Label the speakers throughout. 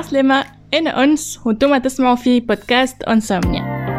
Speaker 1: عسلامة أنا أنس وأنتم تسمعوا في بودكاست أنسومنيا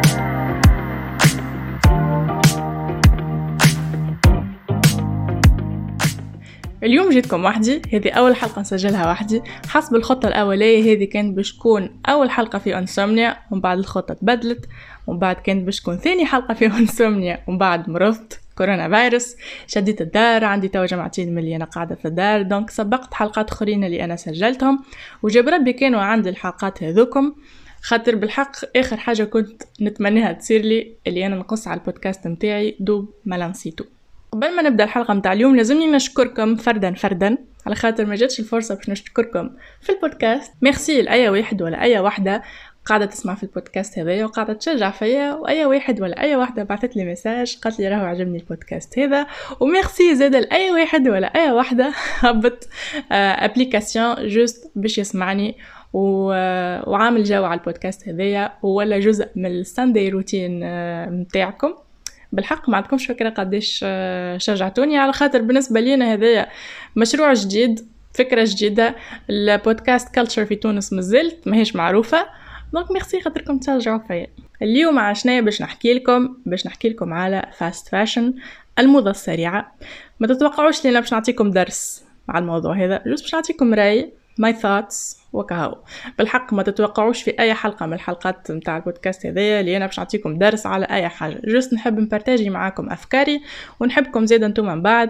Speaker 1: اليوم جيتكم وحدي. هذه أول حلقة نسجلها وحدي. حسب الخطة الأولية هذه كانت باش تكون أول حلقة في أنسومنيا ومن بعد الخطة تبدلت ومن بعد كانت باش تكون ثاني حلقة في أنسومنيا ومن بعد مرضت. كورونا فيروس شديت الدار عندي توا جمعتين ملي أنا قاعدة في الدار دونك سبقت حلقات أخرين اللي أنا سجلتهم. وجاب ربي كانوا عندي الحلقات هذوكم. خاطر بالحق آخر حاجة كنت نتمناها تصير لي اللي أنا نقص على البودكاست متاعي دوب ما بديتو قبل ما نبدأ الحلقة متاع اليوم لازمني نشكركم فردا فردا. على خاطر ما جاتش الفرصة باش نشكركم في البودكاست. ميرسي لأي واحد ولا أي واحدة قاعدة تسمع في البودكاست هذايا وقاعدة تشجع فيا وأي واحد ولا أي واحدة بعثت لي message قالت لي راهو عجبني البودكاست هذا. وميرسي زاد لأي واحد ولا أي واحدة هبط application juste باش يسمعني و... آه، وعامل جو على البودكاست هذايا. ولا جزء من ال Sunday routine متاعكم. بالحق ما عندكمش فكرة قديش آه، شجعتوني. على خاطر بالنسبة لينا هذايا مشروع جديد فكرة جديدة. البودكاست culture في تونس مازلت ماهيش معروفة. donc merci خاطركم تشجعوا فيا اليوم عشنا باش نحكي لكم باش نحكي لكم على fast fashion الموضة السريعة. ما تتوقعوش لي باش نعطيكم درس على الموضوع هذا juste باش نعطيكم رأي my thoughts وكهو. بالحق ما تتوقعوش في أي حلقة من الحلقات نتاع البودكاست هذايا اللي أنا باش نعطيكم درس على أي حاجة. juste نحب نبارتاجي معاكم أفكاري ونحبكم زيد أنتم من بعد.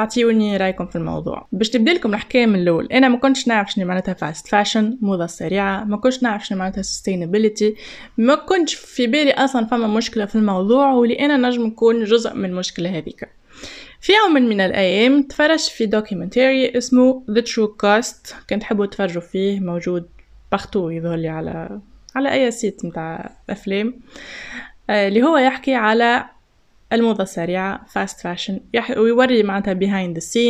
Speaker 1: تعطيوني رأيكم في الموضوع. باش تبدا لكم الحكاية من الأول. أنا ما كنتش نعرف شنو معناتها fast fashion موضه سريعه ما كنتش نعرف شنو معناتها sustainability ما كنتش في بالي أصلا فما مشكلة في الموضوع واللي أنا نجم نكون جزء من المشكلة هذيك. في يوم من الأيام تفرجت في documentary اسمه The True Cost. كنت تحبوا تفرجوا فيه موجود partout يظهر لي على على أي site متاع أفلام. آه، اللي هو يحكي على الموضة السريعة fast fashion ويوري معناتها behind the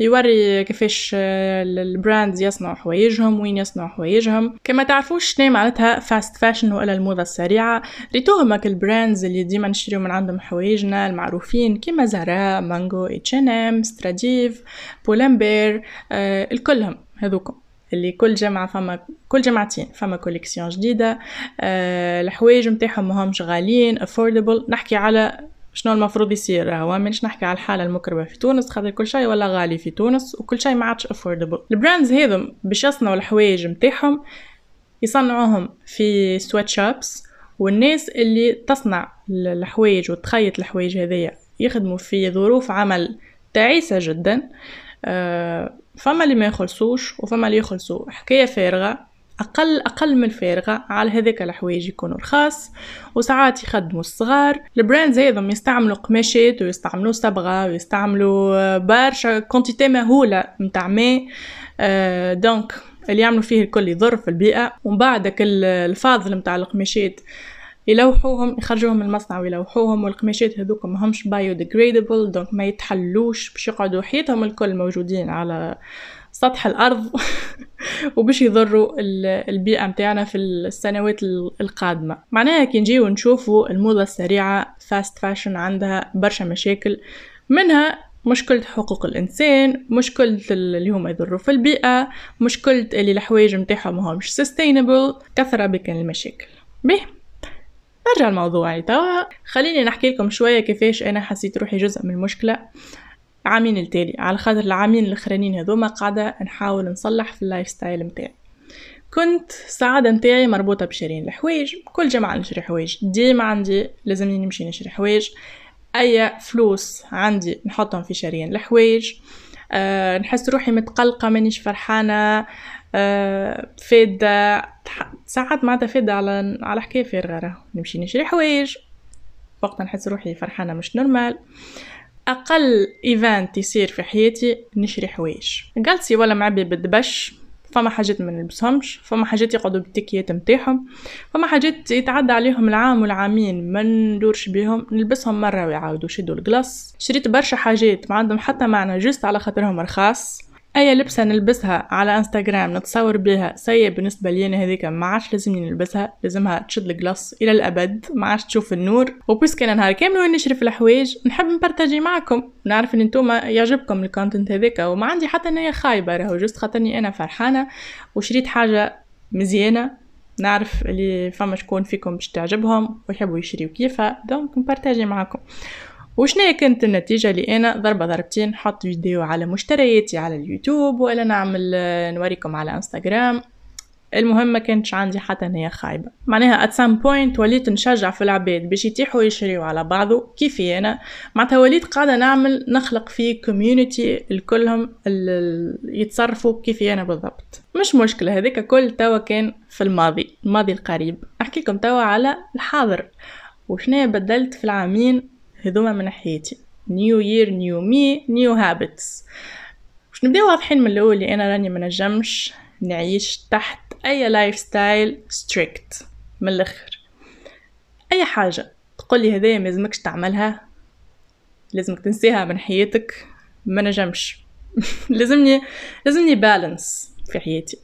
Speaker 1: يوري كيفاش آه، ال brands يصنعوا حوايجهم وين يصنعوا حوايجهم. كما تعرفوش شنو معناتها fast fashion ولا الموضة السريعة؟ ريتوهم هاك ال brands اللي ديما نشتريو من عندهم حوايجنا المعروفين كيما Zara Mango H&M Stradiv Pull & Bear آه الكلهم هذوكم. اللي كل جمعة فما كل جمعتين فما collection جديدة آه الحوايج متاعهم ماهمش غاليين affordable. نحكي على شنو المفروض يصير؟ هو مانيش نحكي على الحالة المكرمه في تونس خاطر كل شيء ولا غالي في تونس وكل شيء ما عادش affordable ال brands هذم باش يصنعوا الحوايج متاعهم يصنعوهم في sweatshops والناس اللي تصنع الحوايج وتخيط الحوايج هذيا يخدموا في ظروف عمل تعيسة جدا. آه، فما اللي ما يخلصوش وفما اللي يخلصوا. حكاية فارغة. أقل أقل من فارغة على هذاك الحوايج يكونوا رخاص. وساعات يخدموا الصغار. ال brands هذم يستعملوا قماشات ويستعملوا صبغة ويستعملوا برشا quantité مهولة متاع ماء. آه donc اللي يعملوا فيه الكل يضر في البيئة. ومن بعد الفاضل متاع القماشات يلوحوهم يخرجوهم من المصنع ويلوحوهم. والقماشات هذوك ما همش bio donc ما يتحلوش باش يقعدوا حياتهم الكل موجودين على سطح الأرض وباش يضروا البيئة متاعنا في السنوات القادمة. معناها كي نجيو نشوفوا الموضة السريعة fast fashion عندها برشا مشاكل منها مشكلة حقوق الإنسان مشكلة اللي هما يضروا في البيئة مشكلة اللي الحوايج متاعهم مش sustainable كثرة بكن المشاكل. به نرجع لموضوعي توا. خليني نحكي لكم شوية كيفاش أنا حسيت روحي جزء من المشكلة. عامين التالي على خاطر العامين الاخرانيين هذوما قاعدة نحاول نصلح في ال lifestyle متاعي. كنت السعادة متاعي مربوطة بشرين الحوايج كل جمعة نشري حوايج. ديما عندي لازمني نمشي نشري حوايج. أي فلوس عندي نحطهم في شرين الحوايج. أه نحس روحي متقلقة مانيش فرحانة. أه فادة ساعات معناتها فادة على على حكاية فارغة نمشي نشري حوايج. وقتها نحس روحي فرحانة مش normal. أقل event يصير في حياتي نشري حوايج. جالسي ولا معبي بالدبش فما حاجات ما نلبسهمش فما حاجات يقعدوا بالتكيات متاعهم فما حاجات يتعدى عليهم العام والعامين ما ندورش بيهم نلبسهم مرة ويعاودوا يشدوا الجلاس شريت برشا حاجات ما عندهم حتى معنى juste على خاطرهم رخاص. أي لبسة نلبسها على إنستغرام نتصور بها سيء بالنسبة لي أنا هذيك ما عادش لازمني نلبسها لازمها تشد الجلاس إلى الأبد ما عادش تشوف النور. وبس أنا نهار كامل وين نشري في الحوايج نحب نبارتاجي معكم. نعرف إن انتوما يعجبكم ال content هذاك وما عندي حتى نية خايبة راهو juste خاطرني أنا فرحانة وشريت حاجة مزيانة. نعرف اللي فما شكون فيكم باش تعجبهم ويحبوا يشريو كيفها donc نبارتاجي معاكم وشنو كانت النتيجة اللي أنا ضربة ضربتين نحط فيديو على مشترياتي على اليوتيوب ولا نعمل نوريكم على إنستغرام. المهم ما كانتش عندي حتى نية خايبة. معناها at some point وليت نشجع في العباد باش يطيحوا يشريوا على بعضه. كيفي أنا؟ معناتها وليت قاعدة نعمل نخلق في community الكلهم يتصرفوا كيفي أنا بالضبط. مش مشكلة هذيك كل توا كان في الماضي الماضي القريب. أحكي لكم توا على الحاضر. وشنو بدلت في العامين؟ هذوما من ناحيتي. new year new me new habits باش نبداو واضحين من الأول اللي أنا راني منجمش نعيش تحت أي lifestyle strict من الآخر أي حاجة تقولي هذايا ما لازمكش تعملها لازمك تنسيها من حياتك ما نجمش. لازمني لازمني balance في حياتي.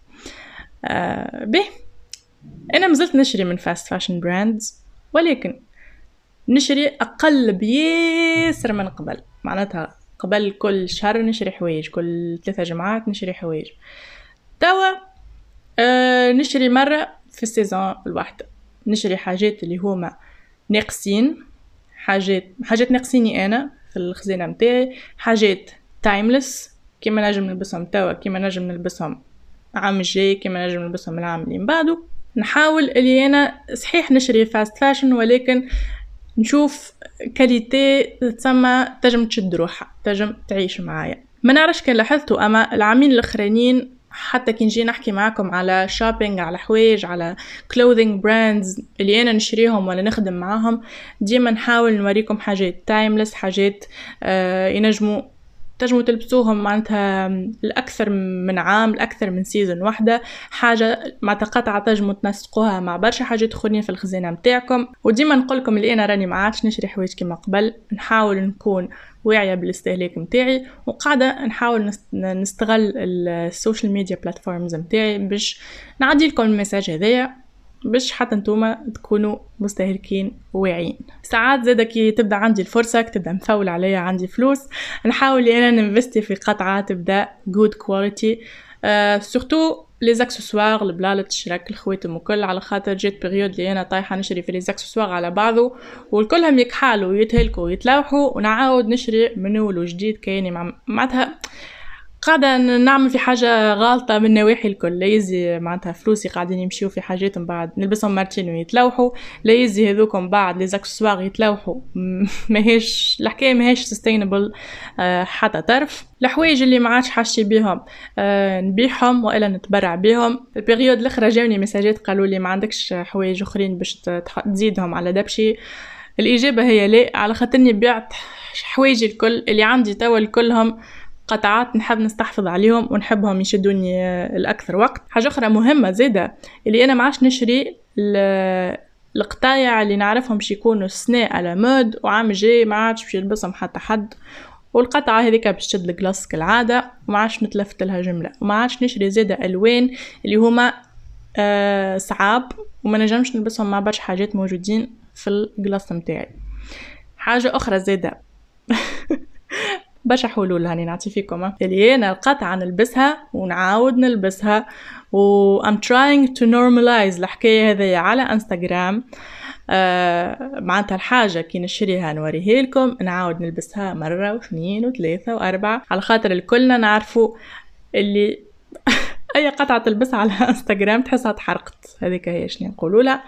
Speaker 1: آه به. أنا مازلت نشري من fast fashion brands ولكن نشري أقل بياسر من قبل. معناتها قبل كل شهر نشري حوايج كل ثلاثة جمعات نشري حوايج. توا آه نشري مرة في ال season الواحدة نشري حاجات اللي هما ناقصين حاجات حاجات ناقصيني أنا في الخزانة متاعي حاجات timeless كيما نجم نلبسهم توا كيما نجم نلبسهم عام الجاي كيما نجم نلبسهم العام اللي من بعده. نحاول اللي أنا صحيح نشري fast fashion ولكن نشوف qualité تسمى تجم تشد روحها تجم تعيش معايا. ما نعرفش كان لاحظتوا أما العامين الاخرانيين حتى كي نجي نحكي معاكم على shopping على حوايج على clothing brands اللي أنا نشريهم ولا نخدم معاهم ديما نحاول نوريكم حاجات timeless حاجات آه ينجموا تنجموا تلبسوهم معناتها الأكثر من عام الأكثر من season واحدة حاجة مع قطعة تنجموا تنسقوها مع برشا حاجات أخرين في الخزانة متاعكم. وديما نقولكم اللي أنا راني ما عادش نشري حوايج كما قبل. نحاول نكون واعية بالاستهلاك متاعي وقاعدة نحاول نستغل ال social media platforms متاعي باش نعدي لكم ال message هذايا. باش حتى نتوما تكونوا مستهلكين واعيين. ساعات زادا كي تبدا عندي الفرصة تبدا مفول عليا عندي فلوس نحاول أنا ننفستي في قطعة تبدا good quality surtout les accessoires البلالة الشراك الخواتم وكل على خاطر جات période اللي أنا طايحة نشري في les accessoires على بعضه والكلهم يكحالوا ويتهلكوا ويتلوحوا ونعاود نشري من اول وجديد كاني معناتها قاعدة نعمل في حاجة غلطة من نواحي الكل. لا يزي معناتها فلوسي قاعدين يمشيو في حاجات من بعد. نلبسهم مرتين ويتلوحوا. لا يزي هذوكم بعد les accessoires يتلوحوا. ماهيش الحكاية ماهيش sustainable آه حتى طرف. الحوايج اللي ما عادش حاشي بيهم آه نبيعهم وإلا نتبرع بيهم. ال période الأخرى جاوني مساجات قالوا لي ما عندكش حوايج أخرين باش تزيدهم على دبشي الإجابة هي لا. على خاطرني بعت حوايجي الكل. اللي عندي توا الكلهم قطعات نحب نستحفظ عليهم ونحبهم يشدوني الأكثر وقت. حاجة أخرى مهمة زيادة اللي أنا معاش نشري القطايع اللي نعرفهم باش يكونوا سنة à la mode وعام جاي ما عادش باش يلبسهم حتى حد. والقطعة هذيك باش تشد الجلاس كالعادة وما عادش نتلفت لها جملة. وما عادش نشري زيادة ألوان اللي هما آه صعاب وما نجمش نلبسهم مع برشا حاجات موجودين في الجلاس متاعي حاجة أخرى زيادة. برشا حلول هاني نعطي فيكم اللي أنا القطعة نلبسها ونعاود نلبسها. و I'm trying to normalize الحكاية هذيا على انستغرام آه معناتها الحاجة كي نشريها نوريها لكم. نعاود نلبسها مرة واثنين وثلاثة وأربعة. على خاطر الكلنا نعرفوا اللي أي قطعة تلبسها على انستغرام تحسها تحرقت. هذيك هي شنو نقولوا لها.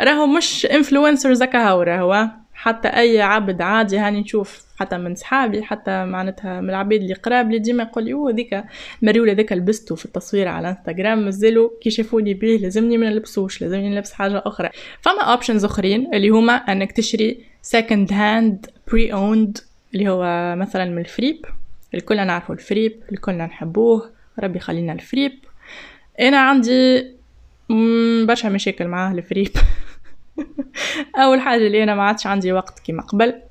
Speaker 1: راهو مش influencers هكا راهو حتى أي عبد عادي هاني نشوف حتى من صحابي حتى معناتها من العباد اللي قراب لي ديما يقول لي أوه ذيك مريولة ذيك لبستو في التصوير على إنستغرام مازالوا كي شافوني بيه لازمني ما نلبسوش لازمني نلبس حاجة أخرى. فما options أخرين اللي هما أنك تشري second hand pre owned اللي هو مثلا من الفريب. الكل نعرفوا الفريب الكل نحبوه ربي خلينا الفريب. أنا عندي برشا مشاكل معاه الفريب. أول حاجة اللي أنا ما عادش عندي وقت كيما قبل.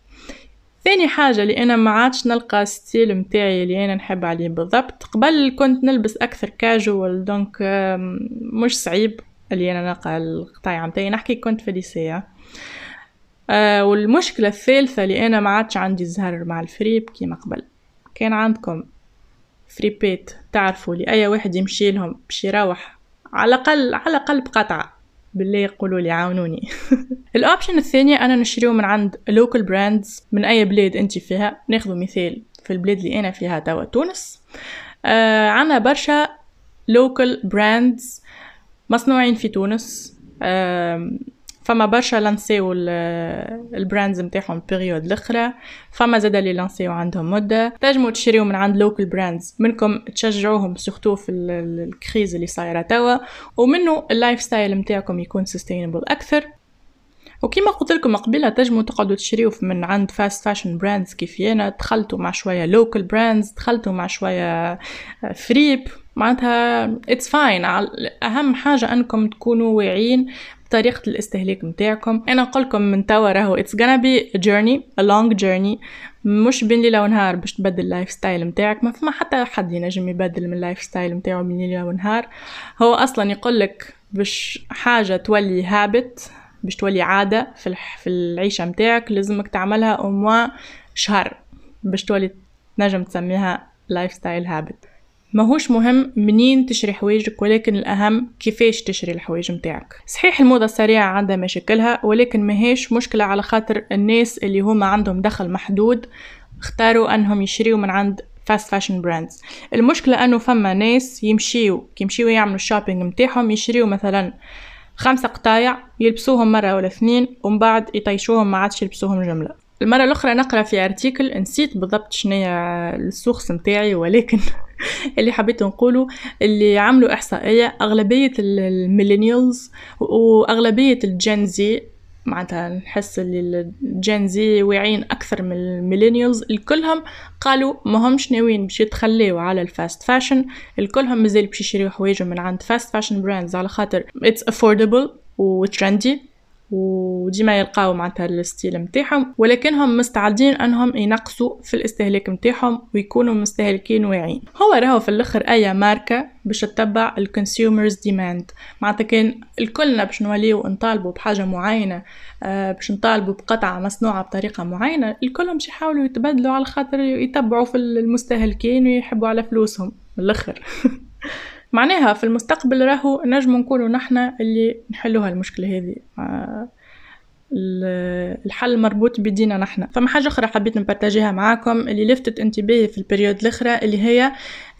Speaker 1: ثاني حاجة اللي أنا ما عادش نلقى style متاعي اللي أنا نحب عليه بالضبط. قبل كنت نلبس أكثر casual donc مش صعيب اللي أنا نلقى القطايع متاعي. نحكي كنت في lycée. أه والمشكلة الثالثة اللي أنا ما عادش عندي زهر مع الفريب كيما قبل. كان عندكم فريبات تعرفوا لأي واحد يمشي لهم باش يروح؟ على الاقل على الأقل بقطعة. بالله يقولوا لي عاونوني ال option الثاني أنا نشتريه من عند local brands من أي بلاد أنت فيها. ناخذ مثال في البلاد اللي أنا فيها توا تونس. آه عنا برشا local brands مصنوعين في تونس. آه فما برشا لانسيو ال brands نتاعهم période الأخرى فما زادا اللي لانسيو عندهم مدة. تنجموا تشريو من عند local brands منكم تشجعوهم surtout في ال crise اللي صايرة توا ومنه ال lifestyle نتاعكم يكون sustainable أكثر. وكما قلت لكم قبيلة تجموا تقعدوا تشريو من عند fast fashion brands كيف أنا دخلتوا مع شوية local brands دخلتوا مع شوية فريب. معناتها it's fine أهم حاجة أنكم تكونوا واعيين طريقة الاستهلاك متاعكم. أنا نقولكم من توا راهو it's gonna be a journey a long journey. مش بين ليلة ونهار باش تبدل ال lifestyle متاعك. ما فما حتى حد ينجم يبدل من ال lifestyle متاعه بين ليلة ونهار. هو أصلا يقولك باش حاجة تولي habit باش تولي عادة في, في العيشة متاعك لازمك تعملها أو شهر باش تولي تنجم تسميها lifestyle habit ماهوش مهم منين تشري حوايجك ولكن الأهم كيفاش تشري الحوايج متاعك. صحيح الموضة السريعة عندها مشاكلها ولكن ماهيش مشكلة على خاطر الناس اللي هما عندهم دخل محدود اختاروا أنهم يشريوا من عند fast fashion brands المشكلة أنه فما ناس يمشيو كيمشيو يعملوا ال shopping متاعهم يشريوا مثلا خمسة قطايع يلبسوهم مرة ولا اثنين ومن بعد يطيشوهم ما عادش يلبسوهم جملة. المرة الأخرى نقرأ في article نسيت بالضبط شنو ال source متاعي ولكن اللي حبيت نقوله اللي عملوا إحصائية أغلبية ال millennials وأغلبية ال Gen Z معناتها نحس اللي ال Gen Z واعيين أكثر من ال millennials الكلهم قالوا ما همش ناويين باش يتخليوا على ال fast fashion الكلهم مازال باش يشريوا حوايجهم من عند fast fashion brands على خاطر it's affordable و trendy وديما يلقاو معناتها ال style متاعهم ولكنهم مستعدين أنهم ينقصوا في الاستهلاك متاعهم ويكونوا مستهلكين واعيين. هو راهو في الأخر أي ماركة باش تتبع ال consumers demand معناتها كان الكلنا باش نوليو نطالبوا بحاجة معينة آه باش نطالبوا بقطعة مصنوعة بطريقة معينة الكلهم باش يحاولوا يتبادلوا على خاطر يتبعوا في المستهلكين ويحبوا على فلوسهم من الأخر. معناها في المستقبل راهو نجم نكونوا نحنا اللي نحلوها المشكلة هذه. آه، الحل مربوط بدينا نحنا فما حاجة أخرى حبيت نpartageيها معاكم اللي لفتت انتباهي في ال période الأخرى اللي هي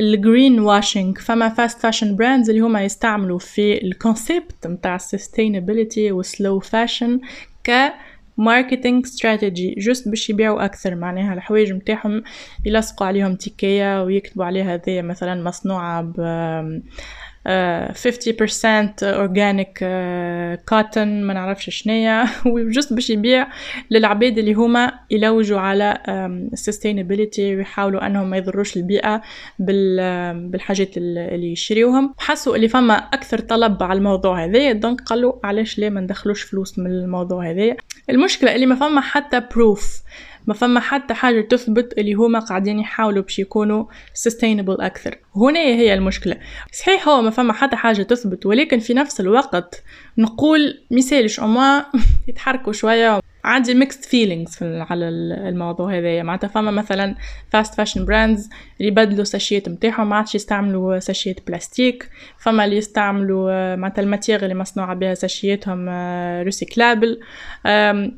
Speaker 1: ال greenwashing فما fast fashion brands اللي هما يستعملوا في ال concept متاع ال sustainability و slow fashion ك marketing strategy just باش يبيعوا أكثر. معناها الحوايج متاعهم يلصقوا عليهم تيكية ويكتبوا عليها هذه مثلا مصنوعة ب 50% organic cotton ما نعرفش شنيا و just باش يبيع للعباد اللي هما يلوجوا على sustainability ويحاولوا أنهم ما يضروش البيئة بالحاجات اللي يشريوهم حسوا اللي فما أكثر طلب على الموضوع هذا donc قالوا علاش ليه ما ندخلوش فلوس من الموضوع هذا المشكلة اللي ما فما حتى preuve ما فما حتى حاجة تثبت اللي هما قاعدين يحاولوا باش يكونوا sustainable أكثر. هنا هي المشكلة. صحيح هو ما فما حتى حاجة تثبت ولكن في نفس الوقت نقول ميسالش أما يتحركوا شوية. عندي mixed feelings على الموضوع هذايا. معناتها فما مثلا fast fashion brands اللي يبدلوا sachيات نتاعهم ما عادش يستعملوا sachيات plastique فما اللي يستعملوا معناتها ال matière اللي مصنوعة بها sachياتهم recyclable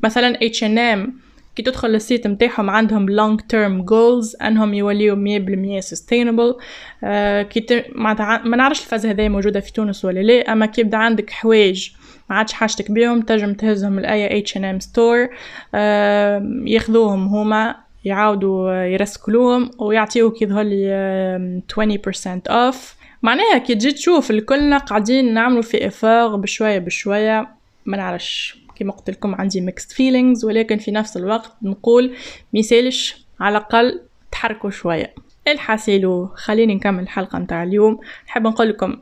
Speaker 1: مثلا اتش ان ام كي تدخل لل site متاعهم عندهم long term goals أنهم يوليو مية بالمية sustainable. آه كي ت... ما نعرفش ال phase هذايا موجودة في تونس ولا لا أما كي يبدأ عندك حوايج ما عادش حاجتك بيهم تنجم تهزهم لأي H&M store ياخذوهم هما يعاودوا يرسكلوهم ويعطيوك يظهر لي 20% off معناها كي تجي تشوف الكلنا قاعدين نعملوا في افاق بشوية بشوية ما نعرفش. كما قلت لكم عندي mixed feelings ولكن في نفس الوقت نقول ميسالش على الأقل تحركوا شوية. الحاسيلو خليني نكمل الحلقة نتاع اليوم. نحب نقول لكم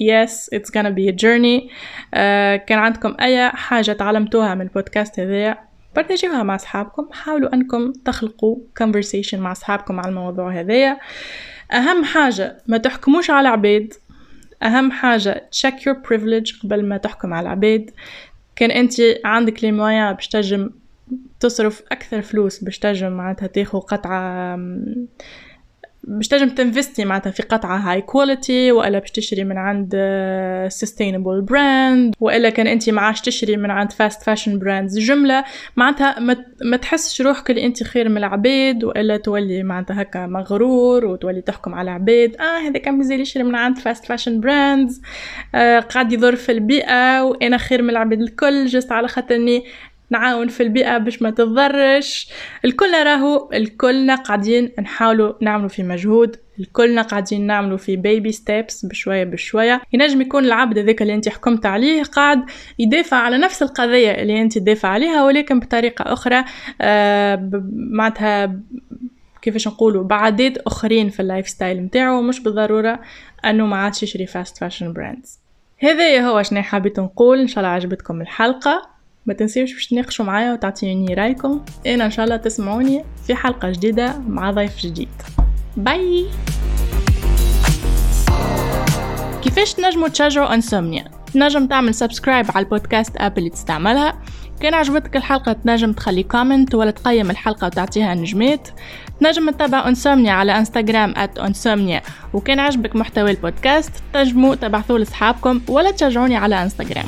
Speaker 1: yes it's gonna be a journey. uh, كان عندكم أي حاجة تعلمتوها من البودكاست هذايا partageيوها مع أصحابكم. حاولوا أنكم تخلقوا conversation مع أصحابكم على الموضوع هذايا أهم حاجة ما تحكموش على عباد أهم حاجة check your privilege قبل ما تحكم على العباد كان انت عندك les moyens باش تجم تصرف أكثر فلوس باش تجم معناتها تاخو قطعة باش تنجم تinvestي معناتها في قطعة high quality وإلا باش تشتري من عند sustainable brand وإلا كان أنت معاش تشتري من عند fast fashion brands جملة معناتها ما تحسش روحك اللي أنت خير من العباد وإلا تولي معناتها هكا مغرور وتولي تحكم على العباد آه هذا كان مازال يشتري من عند fast fashion brands آه قاعد يضر في البيئة وأنا خير من العباد الكل just على خاطرني نعاون في البيئة باش ما تتضرش. الكلنا راهو الكلنا قاعدين نحاولوا نعملوا في مجهود. الكلنا قاعدين نعملوا في baby steps بشوية بشوية. ينجم يكون العبد هذاك اللي انت حكمت عليه قاعد يدافع على نفس القضية اللي انت تدافع عليها ولكن بطريقة أخرى. آه معناتها كيفاش نقولوا بعادات أخرين في ال lifestyle نتاعو مش بالضرورة انه ما عادش يشري fast fashion brands هذا هو شنو حبيت نقول. إن شاء الله عجبتكم الحلقة. ما تنسيوش باش تناقشوا معايا وتعطيوني رايكم. أنا إن شاء الله تسمعوني في حلقة جديدة مع ضيف جديد. bye كيفاش تنجموا تشجعوا انسومنيا تنجم تعمل subscribe على ال podcast app اللي تستعملها. كان عجبتك الحلقة تنجم تخلي comment ولا تقيم الحلقة وتعطيها نجمات. تنجم تتابع انسومنيا على انستغرام at انسومنيا وكان عجبك محتوى البودكاست تنجموا تبعثوا لصحابكم ولا تشجعوني على انستغرام